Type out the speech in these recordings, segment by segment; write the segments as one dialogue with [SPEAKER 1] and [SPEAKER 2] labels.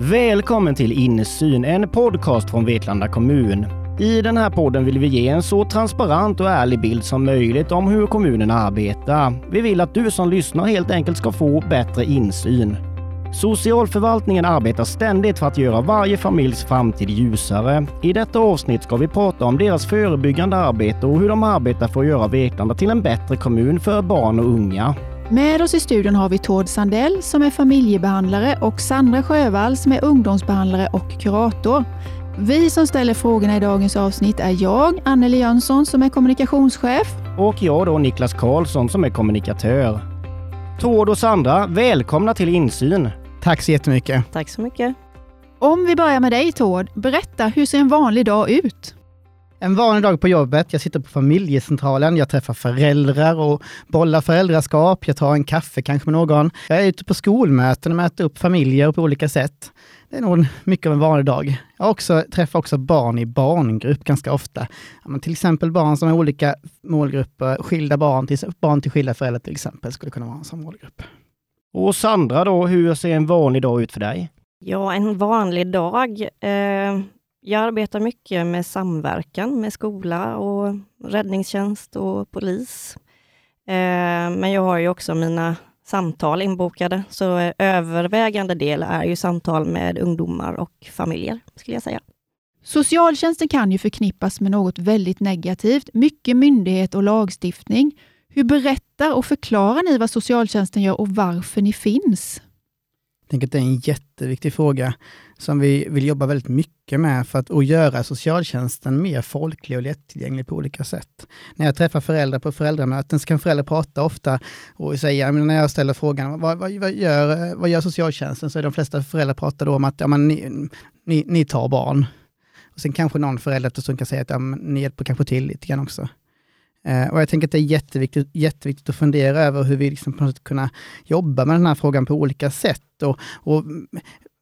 [SPEAKER 1] Välkommen till Insyn, en podcast från Vetlanda kommun. I den här podden vill vi ge en så transparent och ärlig bild som möjligt om hur kommunen arbetar. Vi vill att du som lyssnar helt enkelt ska få bättre insyn. Socialförvaltningen arbetar ständigt för att göra varje familjs framtid ljusare. I detta avsnitt ska vi prata om deras förebyggande arbete och hur de arbetar för att göra Vetlanda till en bättre kommun för barn och unga.
[SPEAKER 2] Med oss i studion har vi Tord Sandell som är familjebehandlare och Sandra Sjövall som är ungdomsbehandlare och kurator. Vi som ställer frågorna i dagens avsnitt är jag, Anneli Jönsson, som är kommunikationschef.
[SPEAKER 1] Och jag då, Niklas Karlsson, som är kommunikatör. Tord och Sandra, välkomna till Insyn.
[SPEAKER 3] Tack så jättemycket.
[SPEAKER 4] Tack så mycket.
[SPEAKER 2] Om vi börjar med dig Tord, berätta, hur ser en vanlig dag ut?
[SPEAKER 3] En vanlig dag på jobbet, jag sitter på familjecentralen, jag träffar föräldrar och bollar föräldraskap, jag tar en kaffe kanske med någon. Jag är ute på skolmöten och möter upp familjer på olika sätt. Det är nog mycket av en vanlig dag. Jag också, träffar också barn i barngrupp ganska ofta. Ja, till exempel barn som har olika målgrupper, skilda barn till, barn till skilda föräldrar till exempel, skulle kunna vara en sån målgrupp.
[SPEAKER 1] Och Sandra då, hur ser en vanlig dag ut för dig?
[SPEAKER 4] Ja, en vanlig dag. Eh, jag arbetar mycket med samverkan med skola och räddningstjänst och polis. Eh, men jag har ju också mina samtal inbokade, så övervägande del är ju samtal med ungdomar och familjer, skulle jag säga.
[SPEAKER 2] Socialtjänsten kan ju förknippas med något väldigt negativt, mycket myndighet och lagstiftning. Hur berättar och förklarar ni vad socialtjänsten gör och varför ni finns?
[SPEAKER 3] Jag tänker att det är en jätteviktig fråga som vi vill jobba väldigt mycket med för att, göra socialtjänsten mer folklig och lättillgänglig på olika sätt. När jag träffar föräldrar på föräldramöten så kan föräldrar prata ofta och säga, när jag ställer frågan vad, vad, vad, gör, vad gör socialtjänsten? Så är de flesta föräldrar pratar då om att ja, men ni, ni, ni tar barn. Och sen kanske någon förälder som kan säga att ja, ni hjälper kanske till lite grann också. Eh, och jag tänker att det är jätteviktigt, jätteviktigt att fundera över hur vi liksom på något sätt kunna jobba med den här frågan på olika sätt. Och, och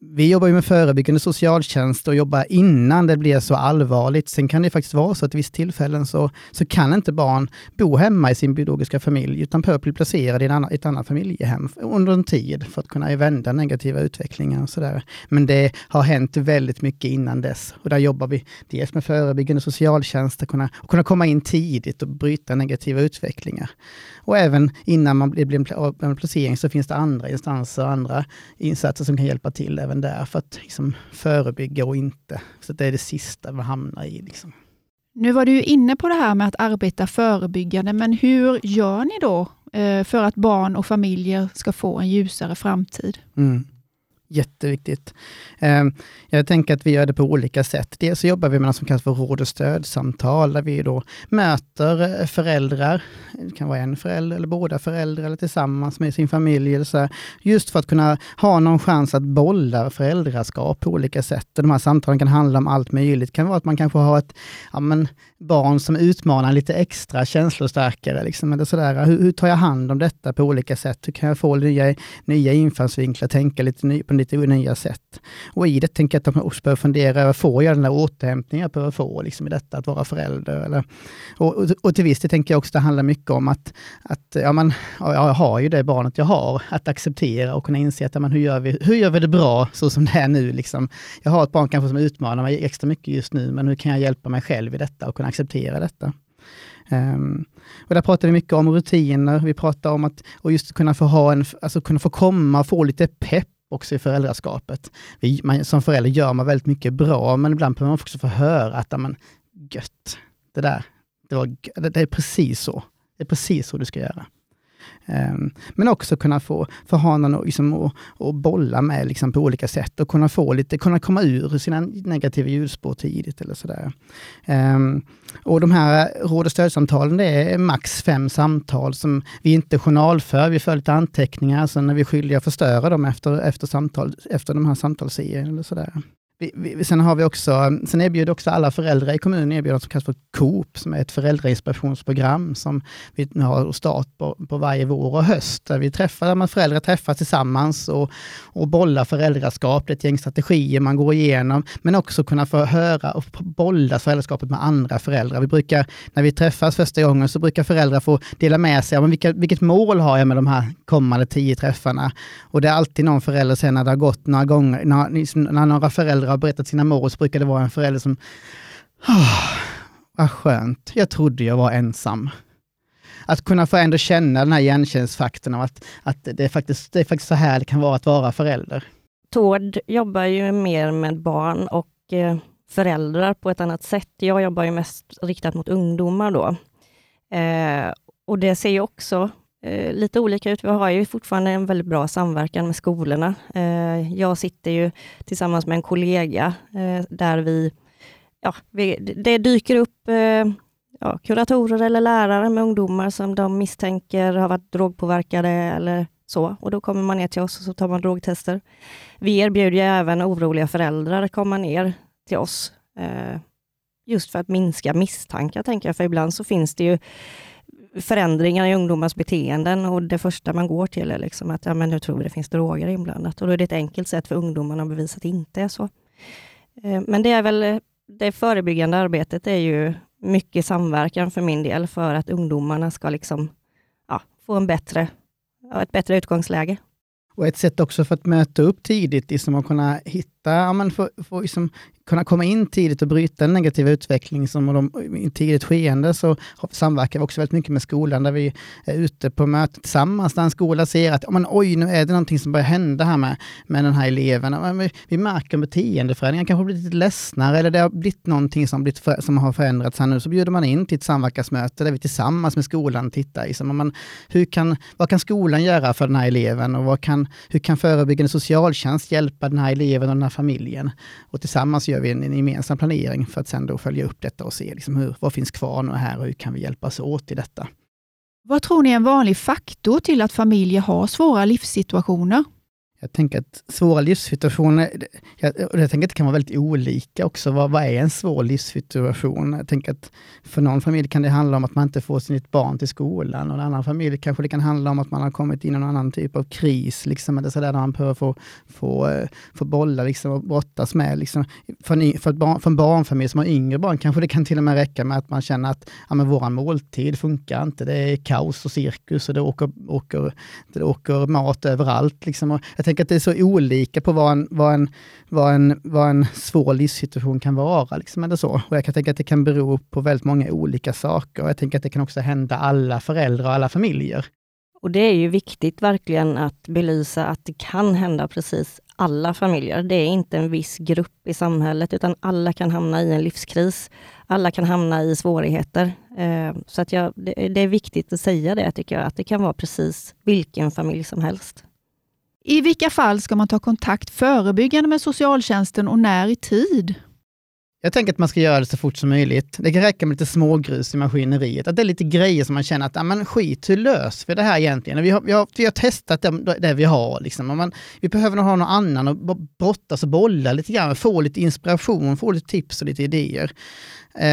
[SPEAKER 3] vi jobbar ju med förebyggande socialtjänst och jobbar innan det blir så allvarligt. Sen kan det faktiskt vara så att vid vissa tillfällen så, så kan inte barn bo hemma i sin biologiska familj, utan behöver bli placerade i annan, ett annat familjehem under en tid för att kunna vända negativa utvecklingar och sådär. Men det har hänt väldigt mycket innan dess och där jobbar vi dels med förebyggande socialtjänst, att kunna, att kunna komma in tidigt och bryta negativa utvecklingar. Och även innan man blir en placering så finns det andra instanser och andra insatser som kan hjälpa till även där för att liksom förebygga och inte. Så det är det sista man hamnar i. Liksom.
[SPEAKER 2] Nu var du inne på det här med att arbeta förebyggande, men hur gör ni då eh, för att barn och familjer ska få en ljusare framtid?
[SPEAKER 3] Mm. Jätteviktigt. Ehm, jag tänker att vi gör det på olika sätt. Dels så jobbar vi med något som kallas för råd och stödsamtal, där vi då möter eh, föräldrar, det kan vara en förälder eller båda föräldrar, eller tillsammans med sin familj, eller så här, just för att kunna ha någon chans att bolla föräldraskap på olika sätt. Och de här samtalen kan handla om allt möjligt. Det kan vara att man kanske har ett ja, men, barn som utmanar lite extra känslostarkare. Liksom, eller sådär. Hur, hur, tar jag hand om detta på olika sätt? Hur kan jag få nya, nya infallsvinklar, tänka lite ny, på lite nya sätt? Och i det tänker jag att man också behöver fundera över, får jag den där återhämtningen jag behöver få liksom, i detta att vara förälder? Eller, och, och, och till viss del tänker jag också att det handlar mycket om att, att ja, man, ja, jag har ju det barnet jag har, att acceptera och kunna inse att ja, man, hur, gör vi, hur gör vi det bra så som det är nu? Liksom. Jag har ett barn kanske som utmanar mig extra mycket just nu, men hur kan jag hjälpa mig själv i detta och kunna acceptera detta? Um, och där pratar vi mycket om rutiner, vi pratar om att och just kunna få, ha en, alltså kunna få komma och få lite pepp också i föräldraskapet. Vi, man, som förälder gör man väldigt mycket bra, men ibland behöver man också få höra att, amen, gött, det där, det, var, det, det är precis så. Det är precis så du ska göra. Ehm, men också kunna få, för ha liksom, och, och bolla med liksom, på olika sätt och kunna få lite, kunna komma ur sina negativa hjulspår tidigt eller sådär. Um, och de här råd och stödsamtalen, det är max fem samtal som vi inte journalför, vi för lite anteckningar, sen är vi skyldiga att förstöra dem efter, efter, samtal, efter de här samtalsserierna eller sådär vi, vi, sen har vi också, sen erbjuder också alla föräldrar i kommunen erbjuder något som kallas för Coop, som är ett föräldrainspirationsprogram som vi nu har start på, på varje vår och höst, där vi träffar, där man föräldrar träffas tillsammans och, och bollar föräldraskap, ett gäng strategier man går igenom, men också kunna få höra och bolla föräldraskapet med andra föräldrar. Vi brukar, när vi träffas första gången, så brukar föräldrar få dela med sig av vilka, vilket mål har jag med de här kommande tio träffarna. Och det är alltid någon förälder sen när det har gått några gånger, när, liksom, när några föräldrar föräldrar har berättat sina mål så brukar det vara en förälder som, oh, vad skönt, jag trodde jag var ensam. Att kunna få ändå känna den här igenkänningsfaktorn av att, att det, är faktiskt, det är faktiskt så här det kan vara att vara förälder.
[SPEAKER 4] Tord jobbar ju mer med barn och eh, föräldrar på ett annat sätt. Jag jobbar ju mest riktat mot ungdomar då. Eh, och det ser ju också eh, lite olika ut. Vi har ju fortfarande en väldigt bra samverkan med skolorna. Eh, jag sitter ju tillsammans med en kollega eh, där vi, ja, vi, det dyker upp eh, ja, kuratorer eller lärare med ungdomar som de misstänker har varit drogpåverkade eller så. Och då kommer man ner till oss och så tar man drogtester. Vi erbjuder även oroliga föräldrar att komma ner till oss. Eh, just för att minska misstankar, tänker jag. För ibland så finns det ju förändringar i ungdomars beteenden och det första man går till är liksom att ja, men nu tror vi det finns droger inblandat. Och då är det ett enkelt sätt för ungdomarna att bevisa att det inte är så. Eh, men det är väl det förebyggande arbetet är ju mycket samverkan för min del för att ungdomarna ska liksom, ja, få en bättre, ett bättre utgångsläge.
[SPEAKER 3] Och ett sätt också för att möta upp tidigt, liksom att kunna hitta, ja, men få, få liksom kunna komma in tidigt och bryta en negativ utveckling som de, i tidigt skeende så samverkar vi också väldigt mycket med skolan där vi är ute på möten tillsammans där en skola ser att men, oj, nu är det någonting som börjar hända här med, med den här eleven. Vi, vi märker beteendeförändringar, kanske blivit lite ledsnare eller det har blivit någonting som, blivit för, som har förändrats här nu. Så bjuder man in till ett samverkansmöte där vi tillsammans med skolan tittar i så hur kan, vad kan skolan göra för den här eleven och vad kan, hur kan förebyggande socialtjänst hjälpa den här eleven och den här familjen? Och tillsammans gör vi en, en gemensam planering för att sen då följa upp detta och se liksom hur, vad finns kvar nu här och hur kan vi hjälpas åt i detta.
[SPEAKER 2] Vad tror ni är en vanlig faktor till att familjer har svåra livssituationer?
[SPEAKER 3] Jag tänker att svåra livssituationer, jag, jag tänker att det kan vara väldigt olika också. Vad, vad är en svår livssituation? Jag tänker att för någon familj kan det handla om att man inte får sitt barn till skolan. Och en annan familj kanske det kan handla om att man har kommit in i någon annan typ av kris, liksom, eller så där, där man behöver få, få, eh, få bolla liksom, och brottas med. Liksom. För, en, för, barn, för en barnfamilj som har yngre barn kanske det kan till och med räcka med att man känner att ja, men våran måltid funkar inte. Det är kaos och cirkus och det åker, åker, det åker mat överallt. Liksom. Och jag tänker att det är så olika på vad en, vad en, vad en, vad en svår livssituation kan vara. Liksom, eller så. Och jag kan tänka att det kan bero på väldigt många olika saker. Och jag tänker att det kan också hända alla föräldrar och alla familjer.
[SPEAKER 4] Och det är ju viktigt verkligen att belysa att det kan hända precis alla familjer. Det är inte en viss grupp i samhället, utan alla kan hamna i en livskris. Alla kan hamna i svårigheter. Eh, så att jag, det är viktigt att säga det, tycker jag, att det kan vara precis vilken familj som helst.
[SPEAKER 2] I vilka fall ska man ta kontakt förebyggande med socialtjänsten och när i tid?
[SPEAKER 3] Jag tänker att man ska göra det så fort som möjligt. Det kan räcka med lite smågrus i maskineriet. Att det är lite grejer som man känner att, men skit, hur löser vi det här egentligen? Vi har, vi har, vi har testat det, det vi har. Liksom. Man, vi behöver nog ha någon annan och brottas och bolla lite grann, få lite inspiration, få lite tips och lite idéer.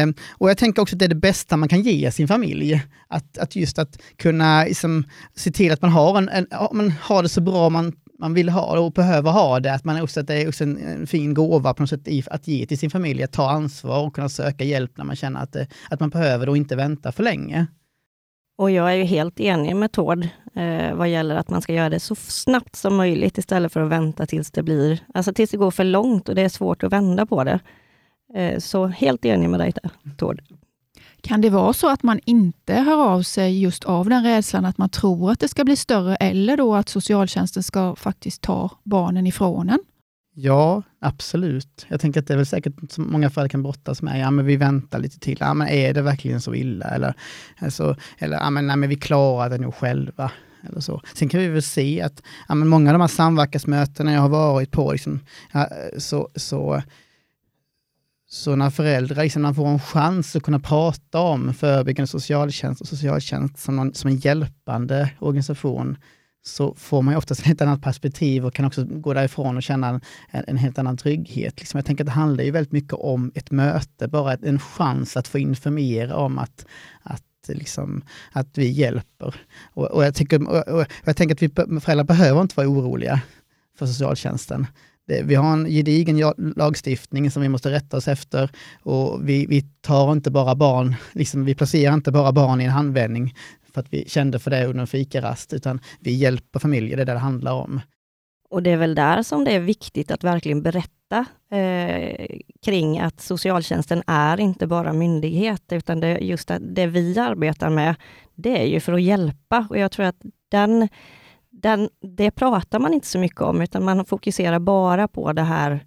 [SPEAKER 3] Um, och jag tänker också att det är det bästa man kan ge sin familj. Att, att just att kunna liksom, se till att man har, en, en, man har det så bra man man vill ha och behöver ha det, att man också, att det är också en, en fin gåva på något sätt i, att ge till sin familj, att ta ansvar och kunna söka hjälp när man känner att, eh, att man behöver det och inte vänta för länge.
[SPEAKER 4] Och jag är ju helt enig med Tord eh, vad gäller att man ska göra det så snabbt som möjligt istället för att vänta tills det blir, alltså tills det går för långt och det är svårt att vända på det. Eh, så helt enig med dig där, Tord.
[SPEAKER 2] Kan det vara så att man inte hör av sig just av den rädslan att man tror att det ska bli större eller då att socialtjänsten ska faktiskt ta barnen ifrån en?
[SPEAKER 3] Ja, absolut. Jag tänker att det är väl säkert som många föräldrar kan brottas med. Ja, men vi väntar lite till. Ja, men är det verkligen så illa? Eller, alltså, eller ja, men, nej, men vi klarar det nog själva. Eller så. Sen kan vi väl se att ja, men många av de här samverkansmötena jag har varit på, liksom, ja, så, så så när föräldrar liksom, får en chans att kunna prata om förebyggande socialtjänst och socialtjänst som, någon, som en hjälpande organisation, så får man ju oftast ett helt annat perspektiv och kan också gå därifrån och känna en, en helt annan trygghet. Liksom jag tänker att det handlar ju väldigt mycket om ett möte, bara en chans att få informera om att, att Liksom, att vi hjälper. Och, och jag, tycker, och, och jag tänker att vi föräldrar behöver inte vara oroliga för socialtjänsten. Eh, vi har en gedigen lagstiftning som vi måste rätta oss efter och vi, vi tar inte bara barn, liksom, vi placerar inte bara barn i en handvändning för att vi kände för det under en fikarast, utan vi hjälper familjer, det är det det handlar om.
[SPEAKER 4] Och det är väl där som det är viktigt att verkligen berätta eh, kring att socialtjänsten är inte bara myndighet, utan det, just det, det vi arbetar med, det är ju för att hjälpa. Och jag tror att den, den, det pratar man inte så mycket om, utan man fokuserar bara på det här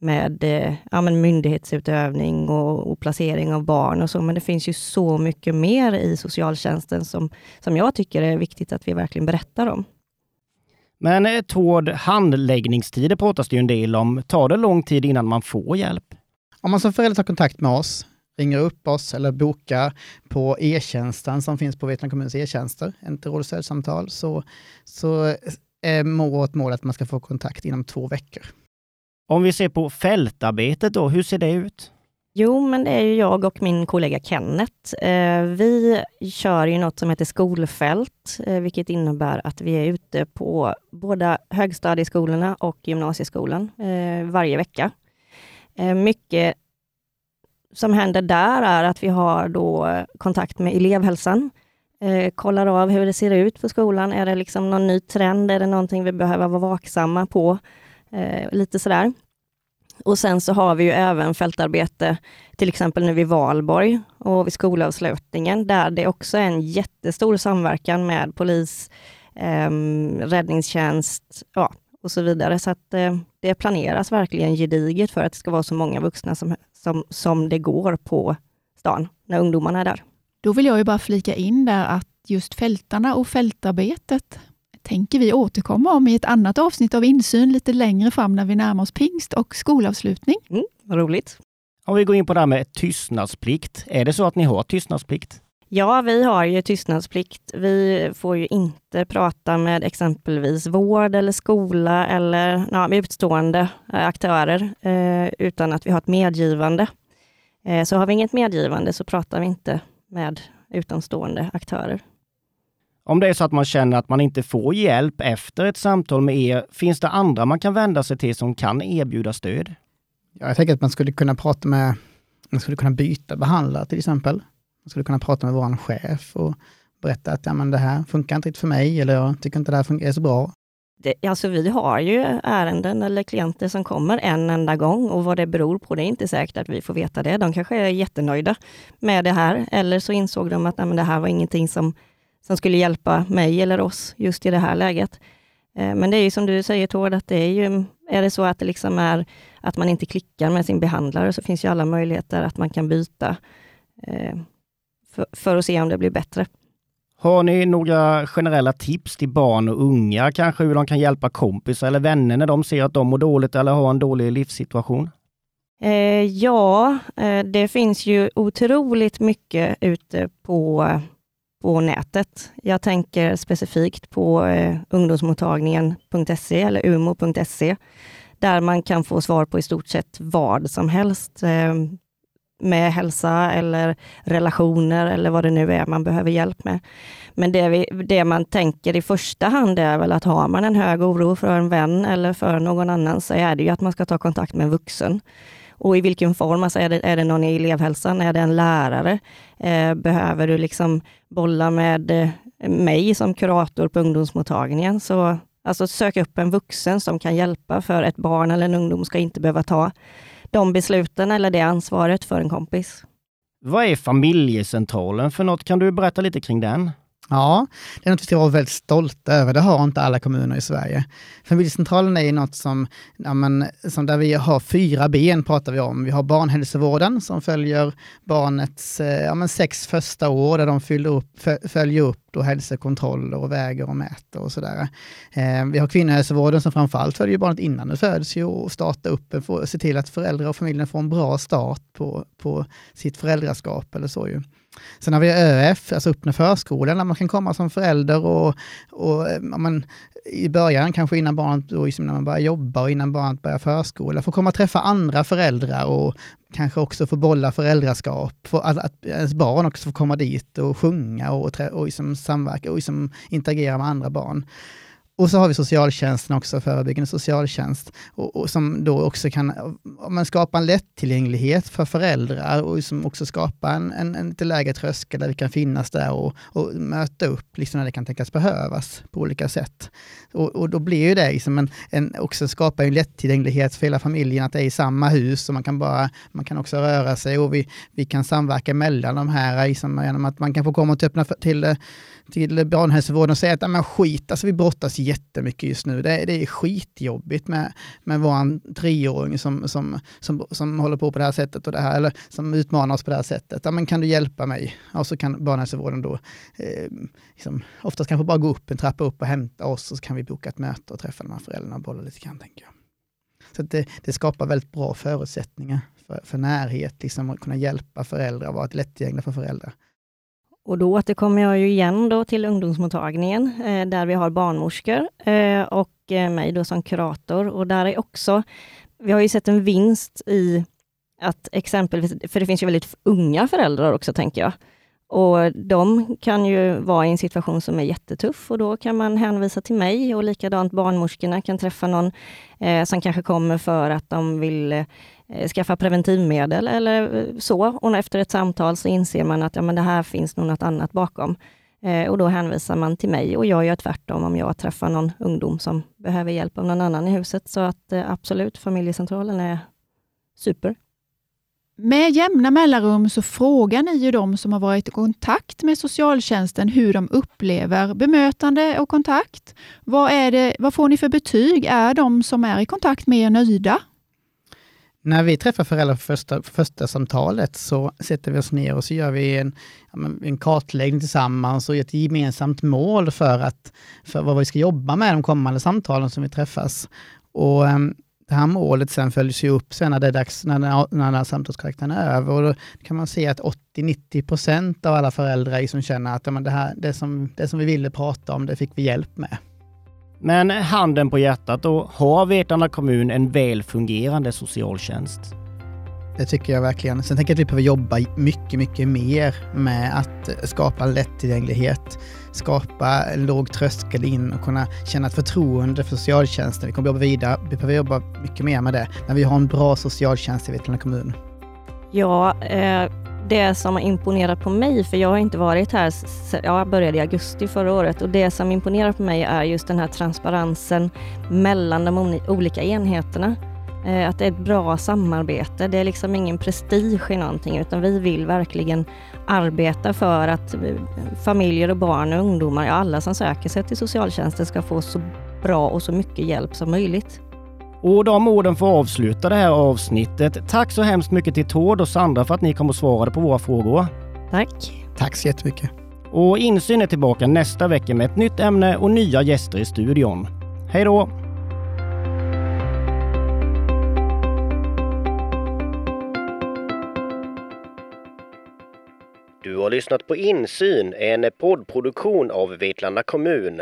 [SPEAKER 4] med eh, ja, men myndighetsutövning och, och, placering av barn och så, men det finns ju så mycket mer i socialtjänsten som, som jag tycker är viktigt att vi verkligen berättar om.
[SPEAKER 1] Men eh, Tord, handläggningstider pratas det ju en del om. Tar det lång tid innan man får hjälp?
[SPEAKER 3] Om man som förälder tar kontakt med oss, ringer upp oss eller bokar på e-tjänsten som finns på Vetlanda kommuns e-tjänster, ett råd och stödsamtal, så, så är vårt mål att man ska få kontakt inom två veckor.
[SPEAKER 1] Om vi ser på fältarbetet då, hur ser det ut?
[SPEAKER 4] Jo, men det är ju jag och min kollega Kenneth. Eh, vi kör ju något som heter skolfält, eh, vilket innebär att vi är ute på båda högstadieskolorna och gymnasieskolan eh, varje vecka. Mycket som händer där är att vi har då kontakt med elevhälsan, eh, kollar av hur det ser ut på skolan. Är det liksom någon ny trend? Är det någonting vi behöver vara vaksamma på? Eh, lite sådär. Och sen så har vi ju även fältarbete, till exempel nu vid Valborg och vid skolavslutningen, där det också är en jättestor samverkan med polis, eh, räddningstjänst ja, och så vidare. Så att eh, det planeras verkligen gediget för att det ska vara så många vuxna som, som, som det går på stan, när ungdomarna är där.
[SPEAKER 2] Då vill jag ju bara flika in där att just fältarna och fältarbetet tänker vi återkomma om i ett annat avsnitt av Insyn lite längre fram när vi närmar oss pingst och skolavslutning.
[SPEAKER 4] Mm, roligt.
[SPEAKER 1] Om vi går in på det här med tystnadsplikt. Är det så att ni har tystnadsplikt?
[SPEAKER 4] Ja, vi har ju tystnadsplikt. Vi får ju inte prata med exempelvis vård eller skola eller ja, utstående eh, aktörer eh, utan att vi har ett medgivande. Eh, så har vi inget medgivande så pratar vi inte med utomstående aktörer.
[SPEAKER 1] Om det är så att man känner att man inte får hjälp efter ett samtal med er, finns det andra man kan vända sig till som kan erbjuda stöd?
[SPEAKER 3] Ja, jag tänker att man skulle kunna prata med, man skulle kunna byta behandlare till exempel. Man skulle kunna prata med vår chef och berätta att ja, men det här funkar inte riktigt för mig, eller jag tycker inte det här är så bra.
[SPEAKER 4] Det, alltså vi har ju ärenden eller klienter som kommer en enda gång och vad det beror på, det är inte säkert att vi får veta det. De kanske är jättenöjda med det här, eller så insåg de att nej, det här var ingenting som som skulle hjälpa mig eller oss just i det här läget. Eh, men det är ju som du säger Tord, att det är ju, är det så att det liksom är att man inte klickar med sin behandlare, så finns ju alla möjligheter att man kan byta eh, för, för att se om det blir bättre.
[SPEAKER 1] Har ni några generella tips till barn och unga, kanske hur de kan hjälpa kompisar eller vänner när de ser att de mår dåligt eller har en dålig livssituation?
[SPEAKER 4] Eh, ja, eh, det finns ju otroligt mycket ute på på nätet. Jag tänker specifikt på eh, ungdomsmottagningen.se eller umo.se, där man kan få svar på i stort sett vad som helst eh, med hälsa eller relationer eller vad det nu är man behöver hjälp med. Men det, vi, det, man tänker i första hand är väl att har man en hög oro för en vän eller för någon annan så är det ju att man ska ta kontakt med en vuxen. Och i vilken form? Alltså är, det, är det någon i elevhälsan? Är det en lärare? Eh, behöver du liksom bolla med eh, mig som kurator på ungdomsmottagningen? Så alltså sök upp en vuxen som kan hjälpa, för ett barn eller en ungdom ska inte behöva ta de besluten eller det ansvaret för en kompis.
[SPEAKER 1] Vad är familjecentralen för något? Kan du berätta lite kring den?
[SPEAKER 3] Ja, det är något vi ska vara väldigt stolta över. Det har inte alla kommuner i Sverige. Familjecentralen är något som, ja, men, som där vi har fyra ben pratar vi om. Vi har barnhälsovården som följer barnets eh, ja, men sex första år där de fyller upp, följer upp då hälsokontroller och väger och mäter och sådär. Eh, vi har kvinnohälsovården som framförallt följer barnet innan det föds ju och startar upp, se till att föräldrar och familjen får en bra start på, på sitt föräldraskap eller så ju. Sen har vi ÖF, alltså öppna förskolan, där man kan komma som förälder och, och eh, man, i början, kanske innan barnet, då, liksom när man börjar jobba och innan barnet börjar förskola, få komma och träffa andra föräldrar och kanske också få bolla föräldraskap. För att, att ens barn också får komma dit och sjunga och, och, och liksom samverka och liksom interagera med andra barn. Och så har vi socialtjänsten också, förebyggande socialtjänst, och, och som då också kan man skapa en lättillgänglighet för föräldrar och som också skapa en, en, en lite lägre tröskel där vi kan finnas där och, och möta upp liksom när det kan tänkas behövas på olika sätt. Och, och då blir ju det liksom en, en, också skapar en lättillgänglighet för hela familjen, att det är i samma hus och man kan, bara, man kan också röra sig och vi, vi kan samverka mellan de här liksom, genom att man kan få komma och öppna för, till till barnhälsovården och säga att men skit, alltså vi brottas jättemycket just nu. Det, det är skitjobbigt med, med vår treåring som, som, som, som håller på på det här sättet och det här, eller som utmanar oss på det här sättet. Ja, men kan du hjälpa mig? Och så kan barnhälsovården då eh, liksom, oftast kanske bara gå upp en trappa upp och hämta oss och så kan vi boka ett möte och träffa de här föräldrarna och bolla lite grann, tänker jag. Så det, det, skapar väldigt bra förutsättningar för, för närhet, liksom att kunna hjälpa föräldrar, vara lättillgängliga för föräldrar.
[SPEAKER 4] Och då återkommer jag ju igen då till ungdomsmottagningen, eh, där vi har barnmorskor eh, och eh, mig då som kurator. Och där är också, vi har ju sett en vinst i att exempelvis, för det finns ju väldigt unga föräldrar också, tänker jag. Och de kan ju vara i en situation som är jättetuff och då kan man hänvisa till mig och likadant barnmorskorna kan träffa någon eh, som kanske kommer för att de vill Eh, Eh, skaffa preventivmedel eller så. Och efter ett samtal så inser man att ja, men det här finns nog något annat bakom. Eh, och då hänvisar man till mig och jag gör tvärtom om jag träffar någon ungdom som behöver hjälp av någon annan i huset. Så att eh, absolut, familjecentralen är super.
[SPEAKER 2] Med jämna mellanrum så frågar ni ju de som har varit i kontakt med socialtjänsten hur de upplever bemötande och kontakt. Vad, är det, vad får ni för betyg? Är de som är i kontakt med er nöjda?
[SPEAKER 3] När vi träffar föräldrar för första, för första samtalet så sätter vi oss ner och så gör vi en, en kartläggning tillsammans och ett gemensamt mål för, att, för vad vi ska jobba med de kommande samtalen som vi träffas. Och ehm, det här målet sen följs ju upp sen när det är dags, när, när, när den här samtalskaraktären är över. Och då kan man se att 80-90 procent av alla föräldrar liksom känner att ja, men det, här, det, som, det som vi ville prata om, det fick vi hjälp med.
[SPEAKER 1] Men handen på hjärtat då, har Vetlanda kommun en väl fungerande socialtjänst?
[SPEAKER 3] Det tycker jag verkligen. Sen tänker jag att vi behöver jobba mycket, mycket mer med att skapa lättillgänglighet, skapa en låg tröskel in och kunna känna ett förtroende för socialtjänsten. Vi kommer jobba vidare. Vi behöver jobba mycket mer med det. Men vi har en bra socialtjänst i Vetlanda kommun.
[SPEAKER 4] Ja, eh, det som har imponerat på mig, för jag har inte varit här, jag började i augusti förra året och det som imponerar på mig är just den här transparensen mellan de olika enheterna. Eh, att det är ett bra samarbete. Det är liksom ingen prestige i någonting utan vi vill verkligen arbeta för att eh, familjer och barn och ungdomar, ja alla som söker sig till socialtjänsten ska få så bra och så mycket hjälp som möjligt.
[SPEAKER 1] Och de orden får avsluta det här avsnittet. Tack så hemskt mycket till Tord och Sandra för att ni kom och svarade på våra frågor.
[SPEAKER 4] Tack.
[SPEAKER 3] Tack så jättemycket.
[SPEAKER 1] Och Insyn är tillbaka nästa vecka med ett nytt ämne och nya gäster i studion. Hej då! Du har lyssnat på Insyn, en poddproduktion av Vetlanda kommun.